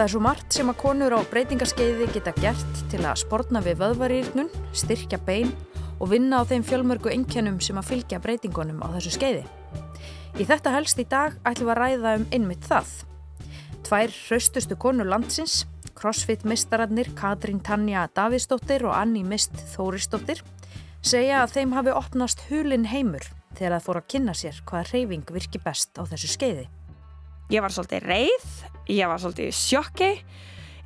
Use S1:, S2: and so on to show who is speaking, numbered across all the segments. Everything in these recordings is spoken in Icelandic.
S1: Það er svo margt sem að konur á breytingarskeiði geta gert til að sportna við vöðvarýrnun, styrkja bein og vinna á þeim fjölmörgu einkennum sem að fylgja breytingunum á þessu skeiði. Í þetta helst í dag ætlum við að ræða um einmitt það. Tvær hraustustu konur landsins, crossfit mistararnir Katrín Tanja Davíðsdóttir og Anni Mist Þórisdóttir, segja að þeim hafi opnast hulin heimur þegar það fór að kynna sér hvaða reyfing virki best á þessu skeiði.
S2: Ég var svolítið reið, ég var svolítið sjokki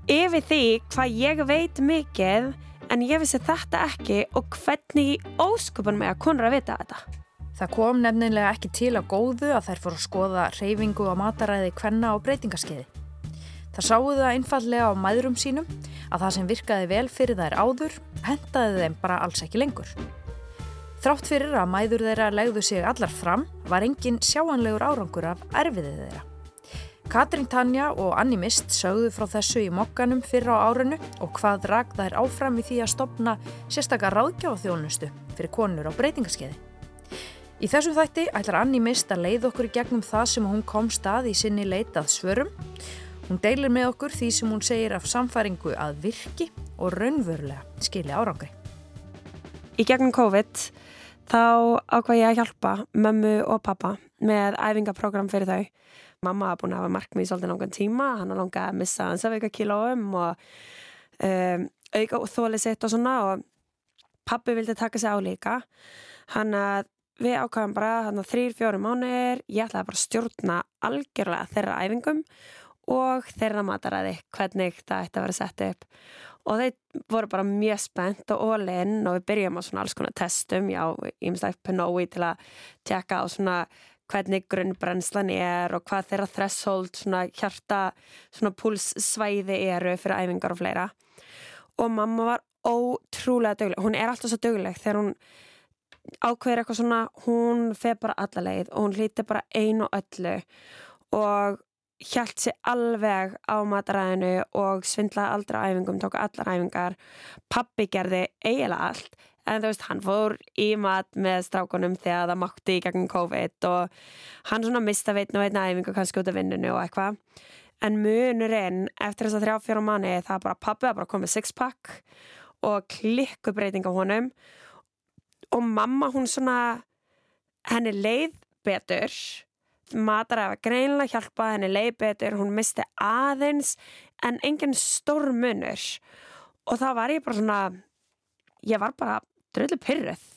S2: yfir því hvað ég veit mikið en ég vissi þetta ekki og hvernig óskupan með að konur að vita þetta.
S1: Það kom nefnilega ekki til að góðu að þær fór að skoða reyfingu og mataræði hvenna á breytingaskeiði. Það sáu það einfallega á mæðurum sínum að það sem virkaði vel fyrir þær áður hendaði þeim bara alls ekki lengur. Þrátt fyrir að mæður þeirra legðu sig allar fram var engin sjáanlegur árangur af erfiðið þeirra. Katrín Tanja og Anni Mist sögðu frá þessu í mokkanum fyrra á árinu og hvað rak þær áfram í því að stopna sérstakar ráðgjáðþjónustu fyrir konur á breytingaskeiði. Í þessum þætti ætlar Anni Mist að leið okkur í gegnum það sem hún kom stað í sinni leitað svörum. Hún deilir með okkur því sem hún segir af samfæringu að virki og raunverulega skilja árangri.
S2: Í gegnum COVID þá ákvað ég að hjálpa mömmu og pappa með æfingaprogram fyrir þau mamma hafa búin að hafa markmið í svolítið langan tíma hann har langað að missa hans af eitthvað kílóum og um, auka þólið sitt og svona og pappi vildi taka sig á líka. Hann að við ákvæðum bara hann að þrýr, fjóru mánir ég ætlaði bara að stjórna algjörlega þeirra æfingum og þeirra mataræði hvernig það ætti að vera sett upp. Og þeir voru bara mjög spennt og ólinn og við byrjum á svona alls konar testum já, ég myndist að penói til að tjekka á svona hvernig grunnbrennslan er og hvað þeirra threshold, svona hjarta, svona púlssvæði eru fyrir æfingar og fleira. Og mamma var ótrúlega dögleg, hún er alltaf svo dögleg þegar hún ákveður eitthvað svona, hún feð bara alla leið og hún hlíti bara einu og öllu og hjælt sér alveg á mataræðinu og svindlaði aldra æfingum, tók allar æfingar. Pappi gerði eiginlega allt en þú veist, hann fór í mat með strákunum þegar það mátti í gegnum COVID og hann svona mista veitn og veitna æfingu kannski út af vinnunu og eitthvað. En munurinn eftir þess að þrjá fjóra manni það bara pappi að bara komið six pack og klikku breyting á honum. Og mamma hún svona henni leið betur. Mataræfa greinlega hjálpa henni leið betur, hún misti aðeins en engin stór munur og þá var ég bara svona ég var bara dröldu pyrruð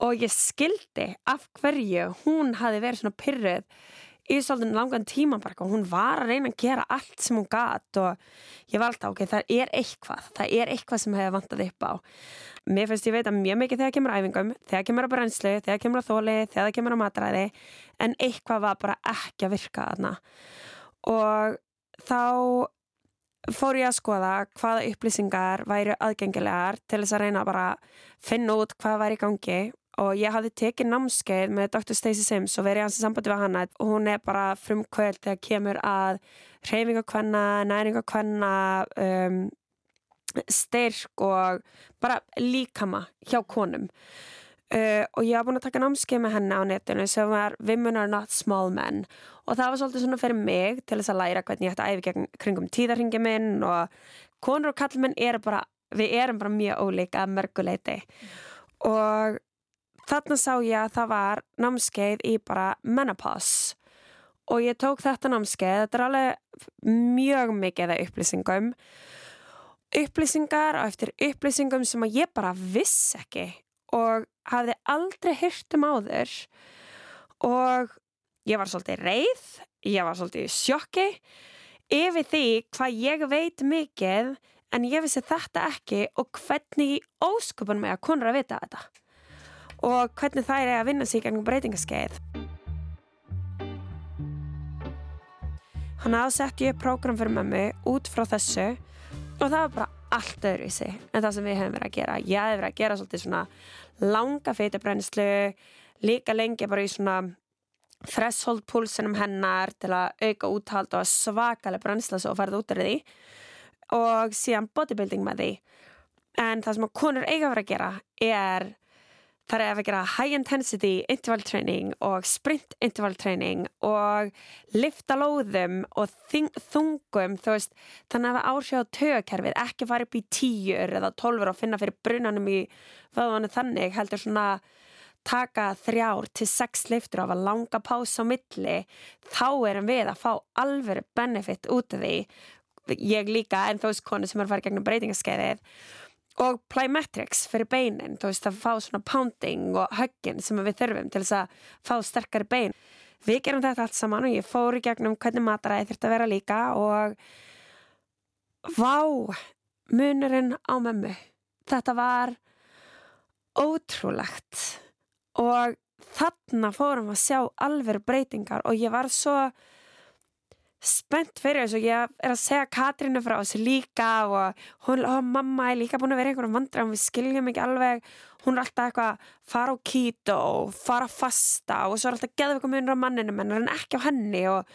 S2: og ég skildi af hverju hún hafi verið svona pyrruð í svolítið langan tíma bara og hún var að reyna að gera allt sem hún gæt og ég var alltaf ok, það er eitthvað það er eitthvað sem hefur vantað upp á. Mér finnst ég veit að mjög mikið þegar kemur æfingum þegar kemur á brennslu, þegar kemur á þóli þegar kemur á matræði en eitthvað var bara ekki að virka aðna og þá fór ég að skoða hvaða upplýsingar væri aðgengilegar til þess að reyna bara finna út hvað væri í gangi og ég hafði tekið námskeið með Dr. Stacey Sims og verið hans í sambandi við hana og hún er bara frumkvöld þegar kemur að reyfingakvenna, næringakvenna um, styrk og bara líkama hjá konum Uh, og ég hafa búin að taka námskeið með henni á netinu sem var Women are not small men. Og það var svolítið svona fyrir mig til þess að læra hvernig ég ætti að æfi gegn kringum tíðarhingi minn og konur og kallmenn er bara, við erum bara mjög ólíka mörguleiti og þarna sá ég að það var námskeið í bara menopause. Og ég tók þetta námskeið, þetta er alveg mjög mikið að upplýsingum. Upplýsingar og eftir upplýsingum sem að ég bara viss ekki. Og hafði aldrei hyrt um áður og ég var svolítið reið, ég var svolítið sjokki yfir því hvað ég veit mikið en ég vissi þetta ekki og hvernig ósköpun með að konur að vita þetta og hvernig það er að vinna sig gangum breytingaskeið. Hann aðsett ég program fyrir mömmu út frá þessu og það var bara allt öðruvísi en það sem við hefum verið að gera. Ég hef verið að gera svolítið svona langa feitabrenslu líka lengi bara í svona threshold púlsunum hennar til að auka úthald og svakalega brensla svo og farið út af því og síðan bodybuilding með því. En það sem að konur eiga að vera að gera er þar er að gera high intensity interval training og sprint interval training og lifta lóðum og þungum veist, þannig að það áhrif á tögkerfið, ekki fara upp í tíur eða tólfur og finna fyrir brunanum í föðunni þannig, heldur svona taka þrjár til sex liftur af að langa pása á milli þá erum við að fá alveg benefit út af því. Ég líka en þú veist konu sem er að fara gegnum breytingaskeiðið og plyometrics fyrir beinin þú veist að fá svona pounding og höggin sem við þurfum til þess að fá sterkari bein. Við gerum þetta allt saman og ég fór í gegnum hvernig mataræði þurft að vera líka og vá munurinn á mömmu. Þetta var ótrúlegt. Og þarna fórum að sjá alveg breytingar og ég var svo spennt fyrir þessu, ég er að segja Katrínu frá þessu líka og hún, ó, mamma er líka búin að vera einhverjum vandra og við skiljum ekki alveg. Hún er alltaf eitthvað, fara á keto fara fasta og svo er alltaf geða eitthvað munur á manninu menn en ekki á henni og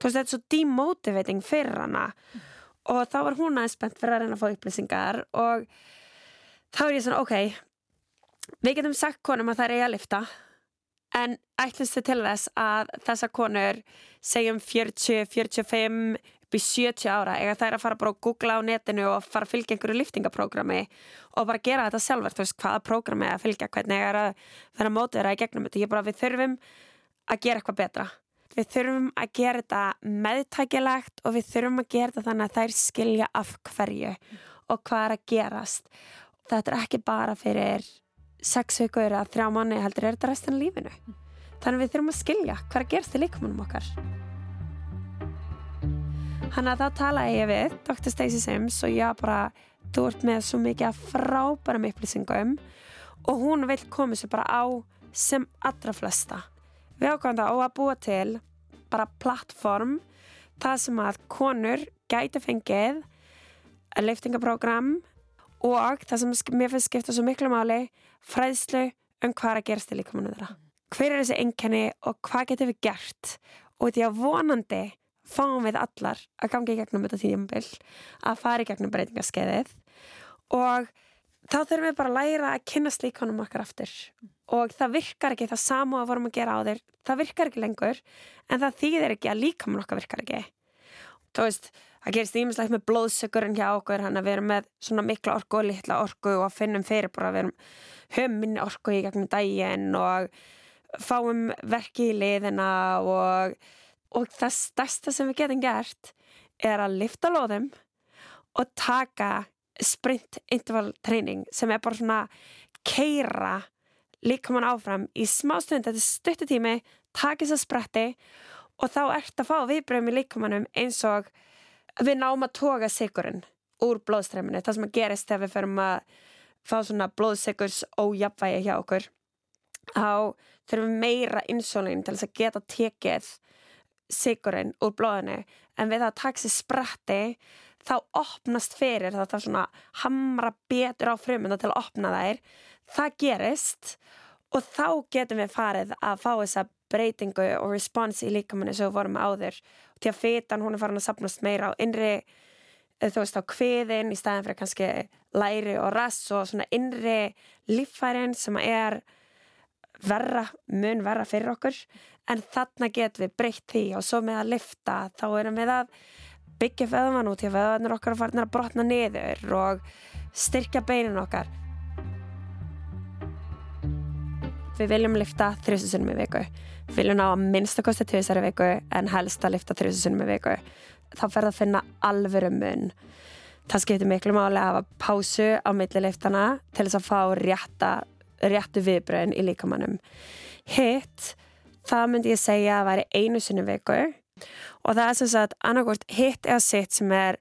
S2: þú veist þetta er svo demotivating fyrir hana. Mm. og þá var hún aðeins spennt fyrir að reyna að fá upplýsingar og þá er ég svona, ok við getum sagt konum að það er eiga að lifta en ætlumst þið til þess að þessa konur segjum 40, 45 upp í 70 ára eða það er að fara bara að googla á netinu og fara að fylgja einhverju liftingaprógrami og bara gera þetta sjálfur, þú veist hvaða prógrami að fylgja, hvernig er að vera mótið þeirra í gegnum þetta, ég bara við þurfum að gera eitthvað betra. Við þurfum að gera þetta meðtækilegt og við þurfum að gera þetta þannig að þær skilja af hverju og hvað er að gerast. Þetta er ekki bara fyrir sex vikur eða þrjá manni heldur er þetta restan af lífinu þannig við þurfum að skilja hvað gerst í líkamunum okkar hann að þá tala ég við Dr. Stacey Sims og ég bara þú ert með svo mikið að frábærum upplýsingum og hún vil koma sér bara á sem allra flesta við ákvæmum það á að búa til bara plattform það sem að konur gæti fengið liftingaprógram og það sem mér finnst skipta svo miklu máli fræðslu um hvað er að gerast í líkamannu þeirra. Hver er þessi enkenni og hvað getur við gert? Og því að vonandi fáum við allar að ganga í gegnum þetta tíðjumbil að fara í gegnum breytingaskeiðið. Og þá þurfum við bara að læra að kynast líkanum okkar aftur. Og það virkar ekki það samu að vorum að gera á þér það virkar ekki lengur en það þýðir ekki að líkamann okkar virkar ekki. Þú veist það gerist ímislegt með blóðsökurinn hjá okkur hann að við erum með svona mikla orku og litla orku og finnum fyrir bara við erum höfum minni orku í gegnum daginn og fáum verki í liðina og, og það stærsta sem við getum gert er að lifta loðum og taka sprint interval training sem er bara svona keira líka mann áfram í smá stund þetta er stuttutími, taka þess að spretti og þá ert að fá viðbröðum í líkamannum eins og við náum að toga sigurinn úr blóðstreminu, það sem að gerist þegar við ferum að fá svona blóðsigurs ójapvægi hjá okkur þá þurfum við meira insulín til þess að geta tekið sigurinn úr blóðinu. En við það að sér spratti þá opnast fyrir það það svona hamra betur á frumunda til að opna þær. Það gerist og þá getum við farið að fá þessa breytingu og respons í líkamanni sem við vorum áður. Og til að fetan hún er farin að sapnast meira á innri eh, þú veist á kviðin í staðin fyrir kannski læri og rass og svona innri líffærin sem er verra, mun verra fyrir okkur. En þarna getum við breytt því og svo með að lifta þá erum við að byggja feðman út í að feðanir okkar fara að brotna niður og styrkja beinin okkar við viljum lifta þrjusunum í viku. Við viljum ná að minnstakosti tjóðsari viku en helst að lifta þrjusunum í viku. Þá fer það að finna alvöru mun. Það skiptir miklu máli að hafa pásu á milliliftana til þess að fá rétta, réttu viðbröðin í líkamannum hitt, það myndi ég segja að væri einu sinni viku. Og það er sem sagt annarkort hitt eða sitt sem er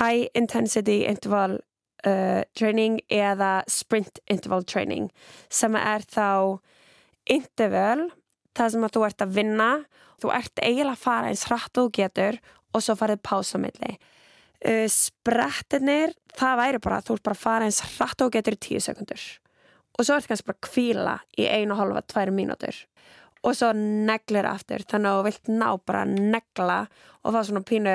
S2: high intensity interval uh, training eða sprint interval training sem er þá interval, það sem að þú ert að vinna þú ert eiginlega að fara eins hratt og getur og svo farið pása milli. Uh, sprettinir, það væri bara þú ert bara að fara eins hratt og getur í tíu sekundur og svo ert kannski bara að kvíla í einu og halva, tværi mínútur. Og svo neglir aftur þannig að þú vilt ná bara negla og það er svona pínu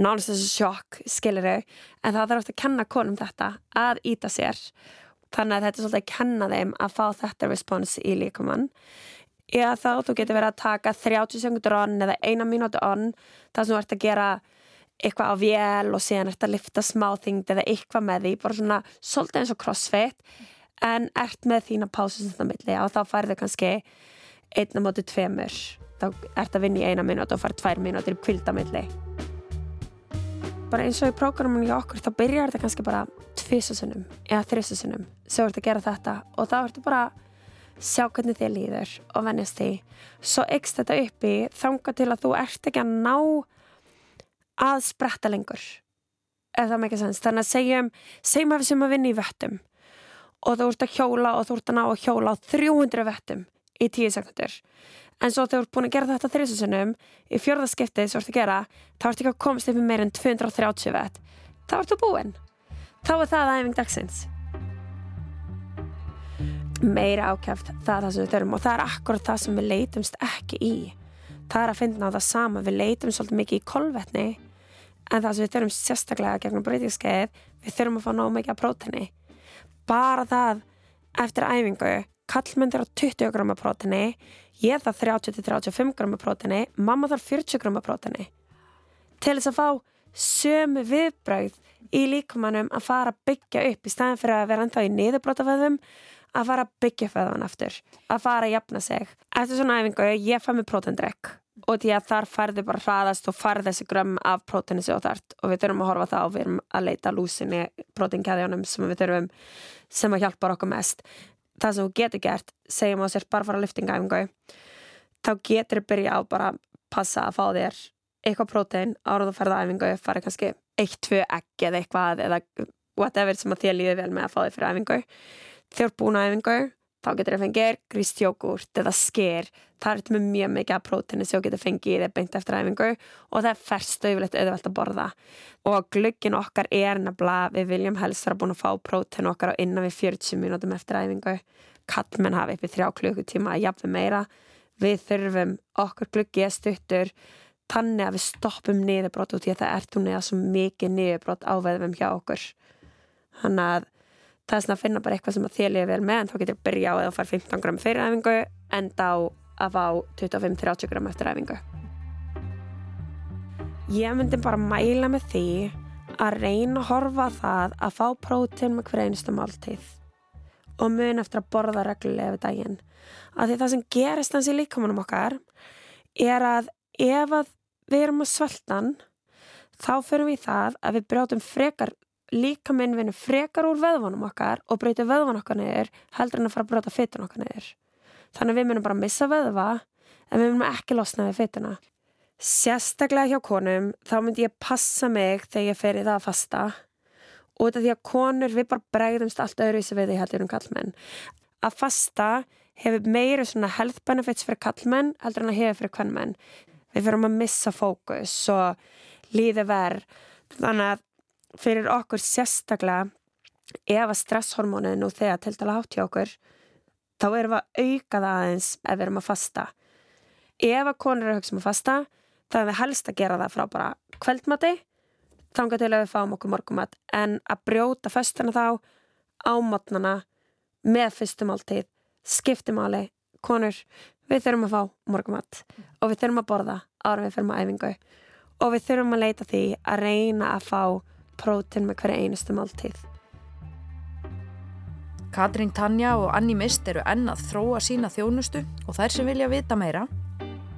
S2: nánast þessu sjokk, skilir þau en það þarf eftir að kenna konum þetta að íta sér. Þannig að þetta er svolítið að kenna þeim að fá þetta respons í líkamann. Eða þá þú getur verið að taka 30 sekundur on eða eina mínúti on þar sem þú ert að gera eitthvað á vél og síðan ert að lifta smáþyngd eða eitthvað með því, bara svona svolítið eins og crossfit. En ert með þína pásu sem það milli og þá færðu kannski einna móti tveimur. Þá ert að vinna í eina mínúti og færðu tvær mínúti í kvildamilli bara eins og í prógraminu í okkur þá byrjar þetta kannski bara tvisasunum eða þrisasunum sem ert að gera þetta og þá ertu bara sjá hvernig þið líður og vennjast því. Svo ykst þetta upp í þanga til að þú ert ekki að ná að spretta lengur ef það með ekki sens þannig að segjum, segjum að við sem að vinna í vettum og þú ert að hjóla og þú ert að ná að hjóla á 300 vettum í 10 sekundur en svo þegar þú ert búin að gera þetta þrjusunum í fjörðaskiptið sem þú ert að gera þá ert ekki að komast upp með meir en 230 vett þá ertu búinn. Þá er það aðeins dagsins. Meira ákjæft það er það sem við þurfum og það er akkurat það sem við leitumst ekki í. Það er að finna á það sama við leitum svolítið mikið í kolvetni en það sem við þurfum sérstaklega gegnum breytingskeið við þurfum að fá nóg mikið af próteni bara það eftir æfingu kallmyndir á 20 grama próteni ég þarf 30-35 grama próteni mamma þarf 40 grama próteni til þess að fá sömu viðbröð í líkumannum að fara að byggja upp í staðin fyrir að vera ennþá í niðurbrótaföðum að fara að byggja föðan aftur að fara að jafna sig. Eftir svona æfingu ég fæ mig prótendrek og því að þar færði bara hraðast og færði þessi grömm af próteni sem þart og við þurfum að horfa það og við erum að leita lúsinni prótenkæðjónum sem við þurfum sem að hjálpa okkur mest það sem þú getur gert, segjum á sér bara fara liftingæfingu þá getur þið byrja á bara passa að fá þér eitthvað prótein ára þú ferða æfingu, farið kannski 1-2 egg eða eitthvað eða whatever sem að þér líði vel með að fá þér fyrir æfingu. Þegar búin æfingu þá getur þið fengið gríst jógurt eða sker það er þetta með mjög mikið af prótini sem þú getur fengið eða beint eftir æfingu og það er færst auðvitað auðvitað að borða. Og glöggin okkar er nefnilega við viljum helst vera búin að fá prótini okkar á innan við 40 mínútum eftir æfingu. Kallmenn upp í þrjá klukkutíma að jafna meira. Við þurfum okkur glöggi að stuttur þannig að við stoppum niðurbrot út í að það ert hún eða svo mikið niðurbrot á veðum hjá okkur. Þannig að það er svona að finna bara eitthvað sem að þið liði vel með en þá getur þú byrja á að þú far 15 gram fyrir æfingu en þá að fá 25-30 gram eftir æfingu. Ég myndi bara mæla með því að reyna að horfa það að fá prótín með hver einustu máltíð og mun eftir að borða reglulega við daginn. Af því það sem gerist hans í líkamunum okkar er að ef að við erum að sveltan þá fyrir við það að við brjótum frekar líka minn vinur frekar úr veðvonum okkar og breyta veðvon okkar niður heldur en að fara að brota fytun okkar niður. Þannig að við munum bara missa veðva en við munum ekki losna við fytuna. Sérstaklega hjá konum þá myndi ég passa mig þegar ég fer í það að fasta og þetta því að konur við bara bregðumst allt öðru í við því heldur um kallmenn. Að fasta hefur meiri svona health benefits fyrir kallmenn heldur en að hefur fyrir kvennmenn. Við verum að missa fókus og líði verð. Þannig að fyrir okkur sérstaklega ef að stresshormónu nú þegar til dala hátt hjá okkur þá erum við að auka það aðeins ef við erum að fasta. Ef að konur eru að hugsa um að fasta þá er við helst að gera það frá bara kveldmati þángar til að við fáum okkur morgumat en að brjóta föstuna þá á mótnana með fyrstumáltið skiptimáli, konur við þurfum að fá morgumat og við þurfum að borða ára við fyrir maður æfingu. Og við þurfum að leita því að reyna að fá prótin með hverja einustu máltíð.
S1: Katrín Tanja og Anni Mist eru enn að þróa sína þjónustu og þær sem vilja vita meira.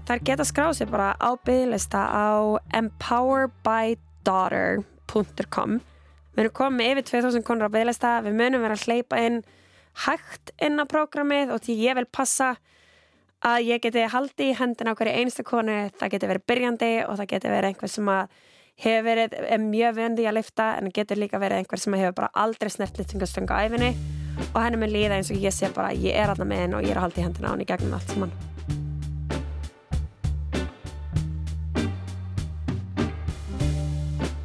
S2: Þær geta skráð sér bara á bygglista á empowerbydaughter.com Við erum komið yfir 2000 konur á bygglista, við munum vera að hleypa inn hægt inn á prógramið og því ég vil passa að ég geti haldi í hendina á hverju einsta konu, það geti verið byrjandi og það geti verið einhver sem að hefur verið mjög vöndi að lifta en getur líka verið einhver sem hefur bara aldrei snert liftingastöng á æfinni og henni með líða eins og ég sé bara ég er aðna með henn og ég er að halda í hendina á henni gegnum allt saman.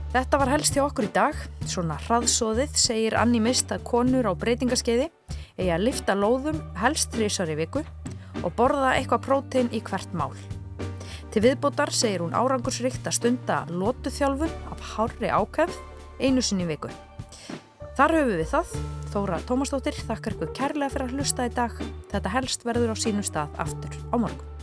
S1: Þetta var helst hjá okkur í dag. Svona hraðsóðið segir Anni Mist að konur á breytingaskeiði eigi að lifta lóðum helst þrísar í viku og borða eitthvað prótein í hvert mál Til viðbótar segir hún árangursrikt að stunda lótuþjálfun af hárri ákæfð einu sinni viku. Þar höfum við það. Þóra Tómasdóttir þakkar ykkur kærlega fyrir að hlusta í dag. Þetta helst verður á sínum stað aftur á morgun.